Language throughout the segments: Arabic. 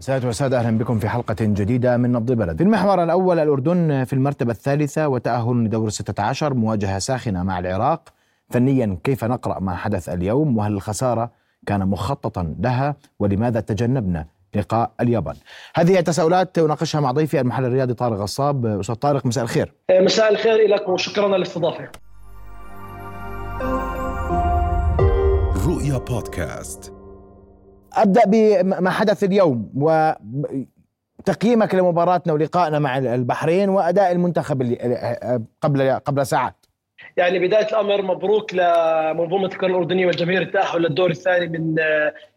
سادة وسادة أهلا بكم في حلقة جديدة من نبض بلد. في المحور الأول الأردن في المرتبة الثالثة وتأهل لدور 16 مواجهة ساخنة مع العراق. فنيا كيف نقرأ ما حدث اليوم؟ وهل الخسارة كان مخططا لها؟ ولماذا تجنبنا لقاء اليابان؟ هذه التساؤلات أناقشها مع ضيفي المحلل الرياضي طارق غصاب. أستاذ طارق مساء الخير. مساء الخير لك وشكرا على الاستضافة. رؤيا بودكاست. أبدأ بما حدث اليوم وتقييمك لمباراتنا ولقائنا مع البحرين وأداء المنتخب قبل قبل ساعات يعني بداية الأمر مبروك لمنظومة الكره الاردنيه والجماهير التأهل للدور الثاني من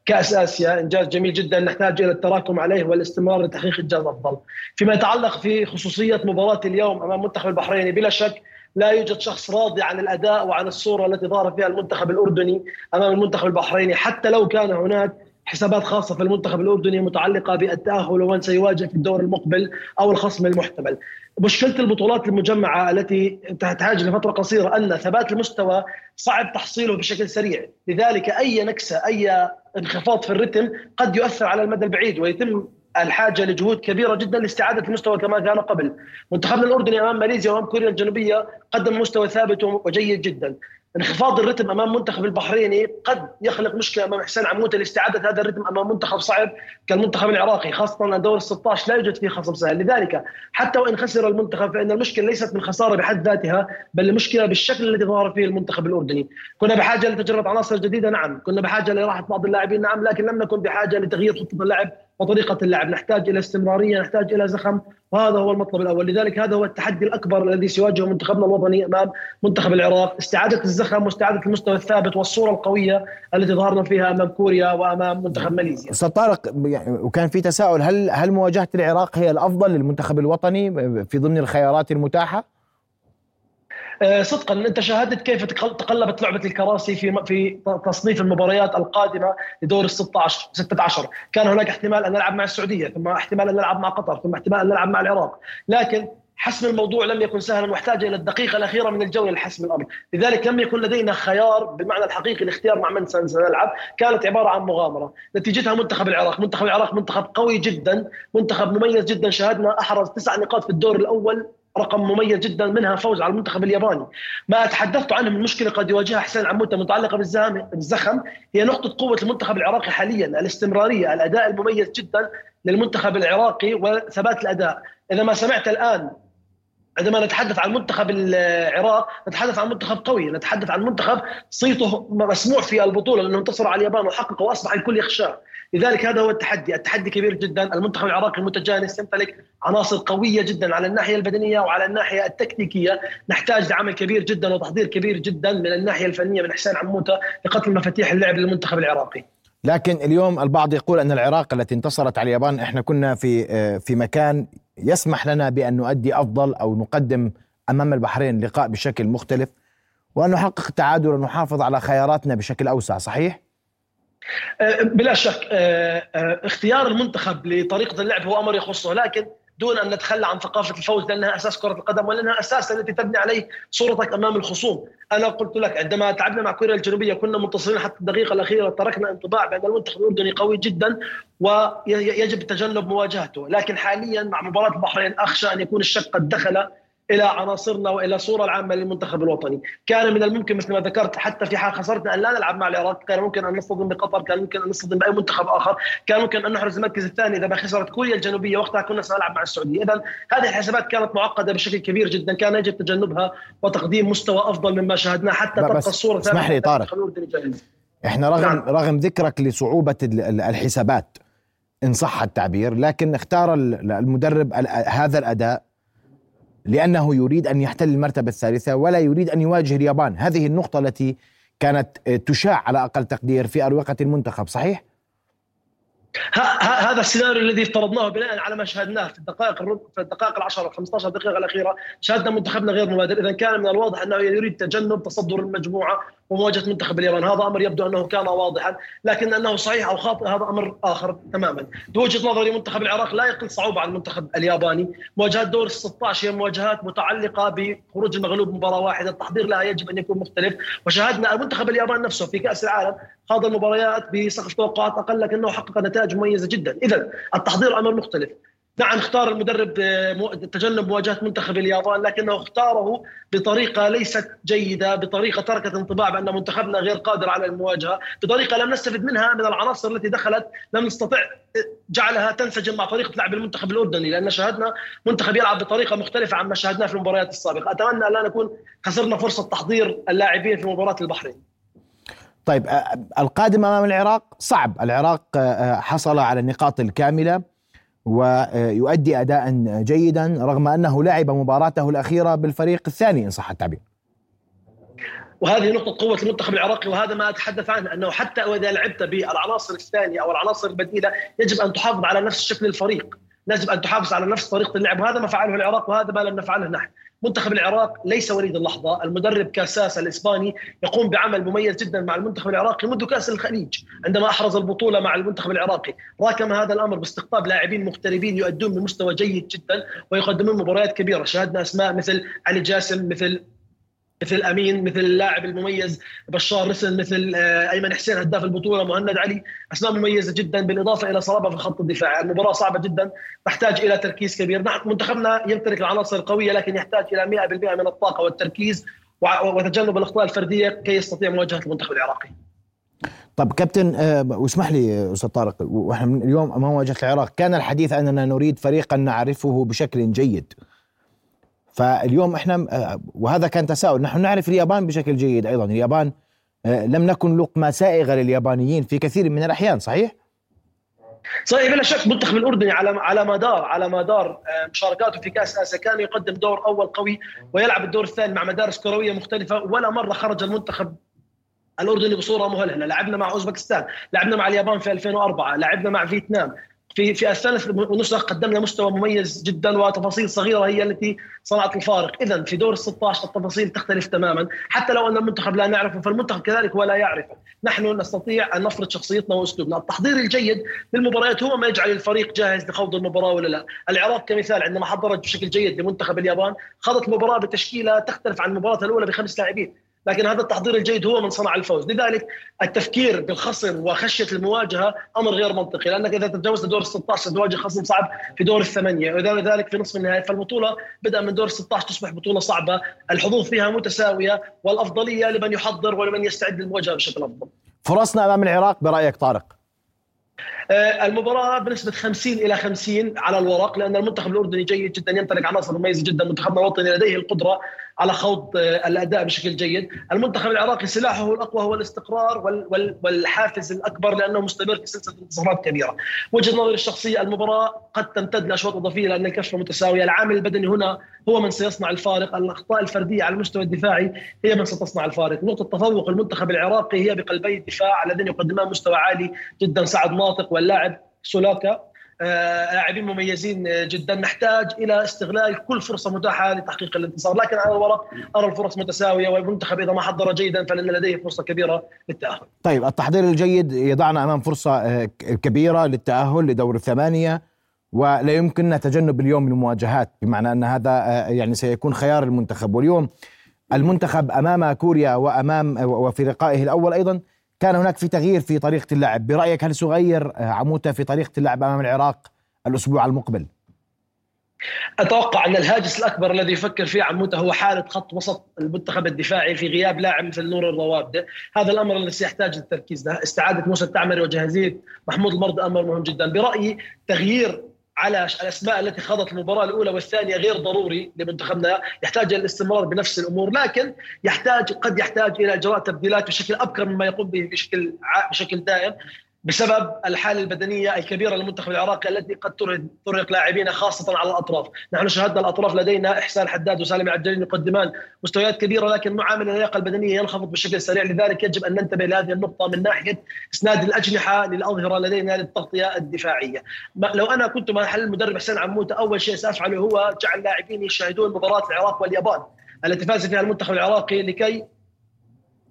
كأس آسيا إنجاز جميل جدا نحتاج إلى التراكم عليه والاستمرار لتحقيق إنجاز أفضل. فيما يتعلق في خصوصية مباراة اليوم أمام منتخب البحريني بلا شك لا يوجد شخص راضي عن الأداء وعن الصورة التي ظهر فيها المنتخب الأردني أمام المنتخب البحريني حتى لو كان هناك حسابات خاصة في المنتخب الأردني متعلقة بالتأهل ومن سيواجه في الدور المقبل أو الخصم المحتمل. مشكلة البطولات المجمعة التي تحتاج لفترة قصيرة أن ثبات المستوى صعب تحصيله بشكل سريع. لذلك أي نكسة أي انخفاض في الرتم قد يؤثر على المدى البعيد ويتم الحاجة لجهود كبيرة جدا لاستعادة المستوى كما كان قبل. منتخبنا الاردني أمام ماليزيا وأمام كوريا الجنوبية قدم مستوى ثابت وجيد جدا. انخفاض الرتم أمام منتخب البحريني قد يخلق مشكلة أمام حسين عموته لاستعادة هذا الرتم أمام منتخب صعب كالمنتخب العراقي خاصة ان دور ال 16 لا يوجد فيه خصم سهل لذلك حتى وإن خسر المنتخب فإن المشكلة ليست من خسارة بحد ذاتها بل المشكلة بالشكل الذي ظهر فيه المنتخب الأردني كنا بحاجة لتجربة عناصر جديدة نعم كنا بحاجة لراحة بعض اللاعبين نعم لكن لم نكن بحاجة لتغيير خطة اللعب وطريقة اللعب. نحتاج إلى استمرارية نحتاج إلى زخم. وهذا هو المطلب الأول. لذلك هذا هو التحدي الأكبر الذي سيواجهه منتخبنا الوطني أمام منتخب العراق. استعادة الزخم واستعادة المستوى الثابت والصورة القوية التي ظهرنا فيها أمام كوريا وأمام منتخب ماليزيا. أستاذ طارق يعني وكان في تساؤل هل هل مواجهة العراق هي الأفضل للمنتخب الوطني في ضمن الخيارات المتاحة؟ صدقا أنت شاهدت كيف تقلبت لعبة الكراسي في في تصنيف المباريات القادمة لدور ال 16 16 كان هناك احتمال أن نلعب مع السعودية ثم احتمال أن نلعب مع قطر ثم احتمال أن نلعب مع العراق. لكن حسم الموضوع لم يكن سهلا واحتاج إلى الدقيقة الأخيرة من الجولة لحسم الأمر، لذلك لم يكن لدينا خيار بالمعنى الحقيقي الاختيار مع من سنلعب، كانت عبارة عن مغامرة، نتيجتها منتخب العراق، منتخب العراق منتخب قوي جدا، منتخب مميز جدا. شاهدنا أحرز تسع نقاط في الدور الأول. رقم مميز جدا منها فوز على المنتخب الياباني. ما تحدثت عنه من مشكلة قد يواجهها حسين عموته متعلقة بالزخم هي نقطة قوة المنتخب العراقي حاليا الاستمرارية الأداء المميز جدا للمنتخب العراقي وثبات الأداء. إذا ما سمعت الآن عندما نتحدث عن منتخب العراق نتحدث عن منتخب قوي نتحدث عن منتخب صيته مسموع في البطولة لأنه انتصر على اليابان وحقق وأصبح الكل يخشاه لذلك هذا هو التحدي التحدي كبير جدا. المنتخب العراقي المتجانس يمتلك عناصر قوية جدا على الناحية البدنية وعلى الناحية التكتيكية. نحتاج لعمل كبير جدا وتحضير كبير جدا من الناحية الفنية من حسين عموتة لقتل مفاتيح اللعب للمنتخب العراقي. لكن اليوم البعض يقول أن العراق التي انتصرت على اليابان إحنا كنا في آه، في مكان يسمح لنا بأن نؤدي أفضل أو نقدم أمام البحرين لقاء بشكل مختلف وأن نحقق التعادل ونحافظ على خياراتنا بشكل أوسع صحيح؟ آه، بلا شك آه، اختيار المنتخب لطريقة اللعب هو أمر يخصه لكن دون أن نتخلى عن ثقافة الفوز لأنها أساس كرة القدم ولأنها أساس التي تبني عليه صورتك أمام الخصوم، أنا قلت لك عندما تعبنا مع كوريا الجنوبية كنا منتصرين حتى الدقيقة الأخيرة تركنا انطباع بأن المنتخب الأردني قوي جدا ويجب تجنب مواجهته، لكن حاليا مع مباراة البحرين أخشى أن يكون الشك قد دخل إلى عناصرنا وإلى الصورة العامة للمنتخب الوطني، كان من الممكن مثل ما ذكرت حتى في حال خسرنا أن لا نلعب مع العراق، كان ممكن أن نصطدم بقطر، كان ممكن أن نصطدم بأي منتخب آخر، كان ممكن أن نحرز المركز الثاني إذا ما خسرت كوريا الجنوبية. وقتها كنا سنلعب مع السعودية، اذا هذه الحسابات كانت معقدة بشكل كبير جدا، كان يجب تجنبها وتقديم مستوى أفضل مما شاهدناه حتى تبقى الصورة اسمح لي طارق. إحنا رغم نعم. رغم ذكرك لصعوبة الحسابات إن صح التعبير لكن اختار المدرب هذا الأداء لأنه يريد أن يحتل المرتبة الثالثة ولا يريد أن يواجه اليابان. هذه النقطة التي كانت تشاع على أقل تقدير في أروقة المنتخب صحيح؟ هذا السيناريو الذي افترضناه بناء على ما شاهدناه في الدقائق في الدقائق العشر 15 دقيقة الأخيرة. شاهدنا منتخبنا غير مبادر. إذا كان من الواضح أنه يريد تجنب تصدر المجموعة ومواجهة منتخب اليابان هذا أمر يبدو أنه كان واضحا لكن أنه صحيح أو خاطئ هذا أمر آخر تماما. بوجهه نظري منتخب العراق لا يقل صعوبة عن المنتخب الياباني. مواجهات دور ال 16 هي مواجهات متعلقة بخروج المغلوب مباراة واحدة. التحضير لها يجب أن يكون مختلف. وشاهدنا المنتخب اليابان نفسه في كأس العالم خاض المباريات بسقف توقعات أقل لكنه حقق نتائج مميزة جدا. اذا التحضير أمر مختلف. نعم اختار المدرب آه، تجنب مواجهة منتخب اليابان لكنه اختاره بطريقة ليست جيدة، بطريقة تركت انطباع بأن منتخبنا غير قادر على المواجهة، بطريقة لم نستفد منها من العناصر التي دخلت لم نستطع جعلها تنسجم مع طريقه لعب المنتخب الأردني لأن شاهدنا منتخب يلعب بطريقة مختلفة عما شاهدناه في المباريات السابقة، أتمنى أن لا نكون خسرنا فرصة تحضير اللاعبين في مباراة البحرين. طيب آه، القادم أمام العراق صعب، العراق آه، حصل على النقاط الكاملة. ويؤدي اداء جيدا رغم أنه لعب مباراته الأخيرة بالفريق الثاني إن صح التعبير. وهذه نقطة قوة المنتخب العراقي وهذا ما أتحدث عنه أنه حتى إذا لعبت بالعناصر الثانية أو العناصر البديلة يجب أن تحافظ على نفس شكل الفريق يجب أن تحافظ على نفس طريقة اللعب وهذا ما فعله العراق وهذا ما لم نفعله نحن منتخب العراق ليس وليد اللحظة، المدرب كاساس الإسباني يقوم بعمل مميز جدا مع المنتخب العراقي منذ كأس الخليج، عندما أحرز البطولة مع المنتخب العراقي، راكم هذا الأمر باستقطاب لاعبين مغتربين يؤدون بمستوى جيد جدا ويقدمون مباريات كبيرة، شاهدنا أسماء مثل علي جاسم مثل مثل امين مثل اللاعب المميز بشار رسل مثل آه، أيمن حسين هداف البطولة مهند علي. أسماء مميزة جدا بالإضافة إلى صلابة في خط الدفاع. المباراة صعبة جدا تحتاج إلى تركيز كبير. نحن منتخبنا يمتلك العناصر القويه لكن يحتاج إلى 100% من الطاقة والتركيز وتجنب الأخطاء الفردية كي يستطيع مواجهة المنتخب العراقي. طب كابتن آه، واسمح لي أستاذ طارق وإحنا اليوم أمام مواجهة العراق. كان الحديث أننا نريد فريقا نعرفه بشكل جيد. فاليوم إحنا آه، وهذا كان تساؤل. نحن نعرف اليابان بشكل جيد أيضا. اليابان آه، لم نكن لقمة سائغة لليابانيين في كثير من الأحيان صحيح؟ صحيح بلا شك المنتخب الأردني على على مدار على مدار آه، مشاركاته في كأس آسيا كان يقدم دور أول قوي ويلعب الدور الثاني مع مدارس كروية مختلفة. ولا مرة خرج المنتخب الأردني بصورة مهلهلة. لعبنا مع أوزبكستان لعبنا مع اليابان في 2004 لعبنا مع فيتنام. في في الثالث ونسخ قدمنا مستوى مميز جدا وتفاصيل صغيرة هي التي صنعت الفارق، اذا في دور ال 16 التفاصيل تختلف تماما، حتى لو أن المنتخب لا نعرفه فالمنتخب كذلك هو لا يعرفه، نحن نستطيع أن نفرض شخصيتنا وأسلوبنا، التحضير الجيد للمباريات هو ما يجعل الفريق جاهز لخوض المباراة ولا لا، العراق كمثال عندما حضرت بشكل جيد لمنتخب اليابان، خاضت المباراة بتشكيلة تختلف عن المباراه الأولى بخمس لاعبين، لكن هذا التحضير الجيد هو من صنع الفوز. لذلك التفكير بالخصم وخشية المواجهة أمر غير منطقي لأنك إذا تجاوزت دور ال 16 تواجه خصم صعب في دور الثمانية ولذلك في نصف النهائي فالبطولة بدأ من دور ال 16 تصبح بطولة صعبة الحظوظ فيها متساوية والأفضلية لمن يحضر ولمن يستعد للمواجهة بشكل أفضل. فرصنا أمام العراق برأيك طارق؟ آه، المباراة بنسبة 50 إلى 50 على الورق لأن المنتخب الأردني جيد جدا يمتلك عناصر مميزة جدا منتخبنا الوطني لديه القدرة على خوض آه، الأداء بشكل جيد، المنتخب العراقي سلاحه الأقوى هو الاستقرار والحافز الأكبر لأنه مستمر في سلسلة انتصارات كبيرة. وجهة نظري الشخصية المباراة قد تمتد لاشواط اضافيه لأن الكفه متساويه، العامل البدني هنا هو من سيصنع الفارق، الأخطاء الفردية على المستوى الدفاعي هي من ستصنع الفارق، نقطة تفوق المنتخب العراقي هي بقلبي الدفاع الذين يقدمان مستوى عالي جدا. سعد ناطق واللاعب سولاكا. لاعبين مميزين جدا. نحتاج إلى استغلال كل فرصة متاحة لتحقيق الانتصار. لكن على الورق أرى الفرص متساوية والمنتخب إذا ما حضر جيدا فلن لديه فرصة كبيرة للتأهل. طيب التحضير الجيد يضعنا أمام فرصة آه، كبيرة للتأهل لدور الثمانية ولا يمكننا تجنب اليوم المواجهات بمعنى أن هذا آه، يعني سيكون خيار المنتخب. واليوم المنتخب أمام كوريا وأمام وفي لقائه الأول أيضا كان هناك في تغيير في طريقة اللعب. برأيك هل سيغير آه، عموته في طريقة اللعب أمام العراق الأسبوع المقبل؟ أتوقع أن الهاجس الأكبر الذي يفكر فيه عموته هو حالة خط وسط المنتخب الدفاعي في غياب لاعب مثل نور الروابده، هذا الأمر الذي سيحتاج للتركيز. له، استعادة موسى التعمري وجاهزيه محمود المرض أمر مهم جدا، برأيي تغيير على الأسماء التي خاضت المباراة الأولى والثانية غير ضروري لمنتخبنا يحتاج إلى الاستمرار بنفس الأمور لكن يحتاج قد يحتاج إلى إجراء تبديلات بشكل أبكر مما يقوم به بشكل بشكل دائم. بسبب الحالة البدنية الكبيرة للمنتخب العراقي التي قد ترهق لاعبين خاصة على الأطراف، نحن شاهدنا الأطراف لدينا إحسان حداد وسالم العجلين يقدمان مستويات كبيرة لكن معامل اللياقة البدنية ينخفض بشكل سريع لذلك يجب أن ننتبه لهذه النقطة من ناحية إسناد الأجنحة للأظهرة لدينا للتغطية الدفاعية. لو أنا كنت محل المدرب حسين عموته أول شيء سأفعله هو جعل لاعبين يشاهدون مباراة العراق واليابان التي فاز فيها المنتخب العراقي لكي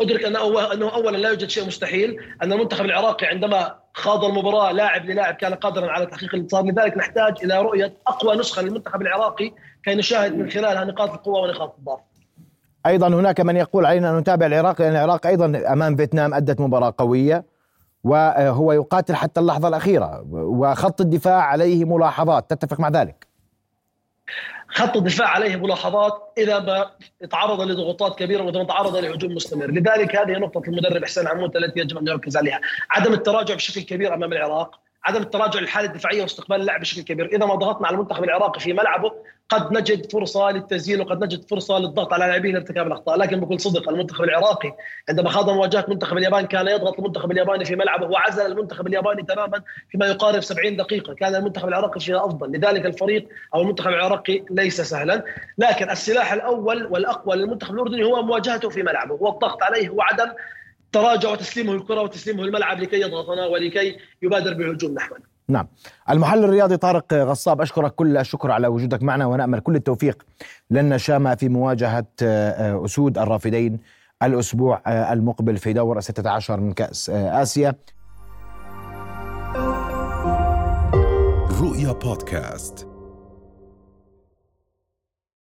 أدرك أنه أنه اولا لا يوجد شيء مستحيل أن المنتخب العراقي عندما خاض المباراة لاعب للاعب كان قادرا على تحقيق الانتصار. لذلك نحتاج إلى رؤية أقوى نسخة للمنتخب العراقي كي نشاهد من خلالها نقاط القوة ونقاط الضعف. أيضا هناك من يقول علينا أن نتابع العراق لأن العراق أيضا أمام فيتنام أدت مباراة قوية وهو يقاتل حتى اللحظة الأخيرة وخط الدفاع عليه ملاحظات. تتفق مع ذلك؟ خط الدفاع عليه ملاحظات إذا ما تعرض لضغوطات كبيرة وإذا ما تعرض لهجوم مستمر، لذلك هذه نقطة المدرب حسين عمود التي يجب أن يركز عليها، عدم التراجع بشكل كبير أمام العراق، عدم التراجع للحاله الدفاعيه واستقبال اللعب بشكل كبير، إذا ما ضغطنا على المنتخب العراقي في ملعبه قد نجد فرصة للتسجيل وقد نجد فرصة للضغط على لاعبين لارتكاب الأخطاء، لكن بكل صدق المنتخب العراقي عندما خاض مواجهة منتخب اليابان كان يضغط المنتخب الياباني في ملعبه وعزل المنتخب الياباني تماما فيما يقارب 70 دقيقة، كان المنتخب العراقي فيها أفضل، لذلك الفريق أو المنتخب العراقي ليس سهلا، لكن السلاح الأول والأقوى للمنتخب الأردني هو مواجهته في ملعبه، والضغط عليه وعدم تراجع وتسليمه الكرة وتسليمه الملعب لكي يضغطنا ولكي يبادر بالهجوم نحونا. نعم. المحلل الرياضي طارق غصاب أشكرك كل الشكر على وجودك معنا ونأمل كل التوفيق لنا شامة في مواجهة آه، أسود الرافدين الأسبوع آه، المقبل في دور 16 من كأس آه، آسيا. رؤيا بودكاست.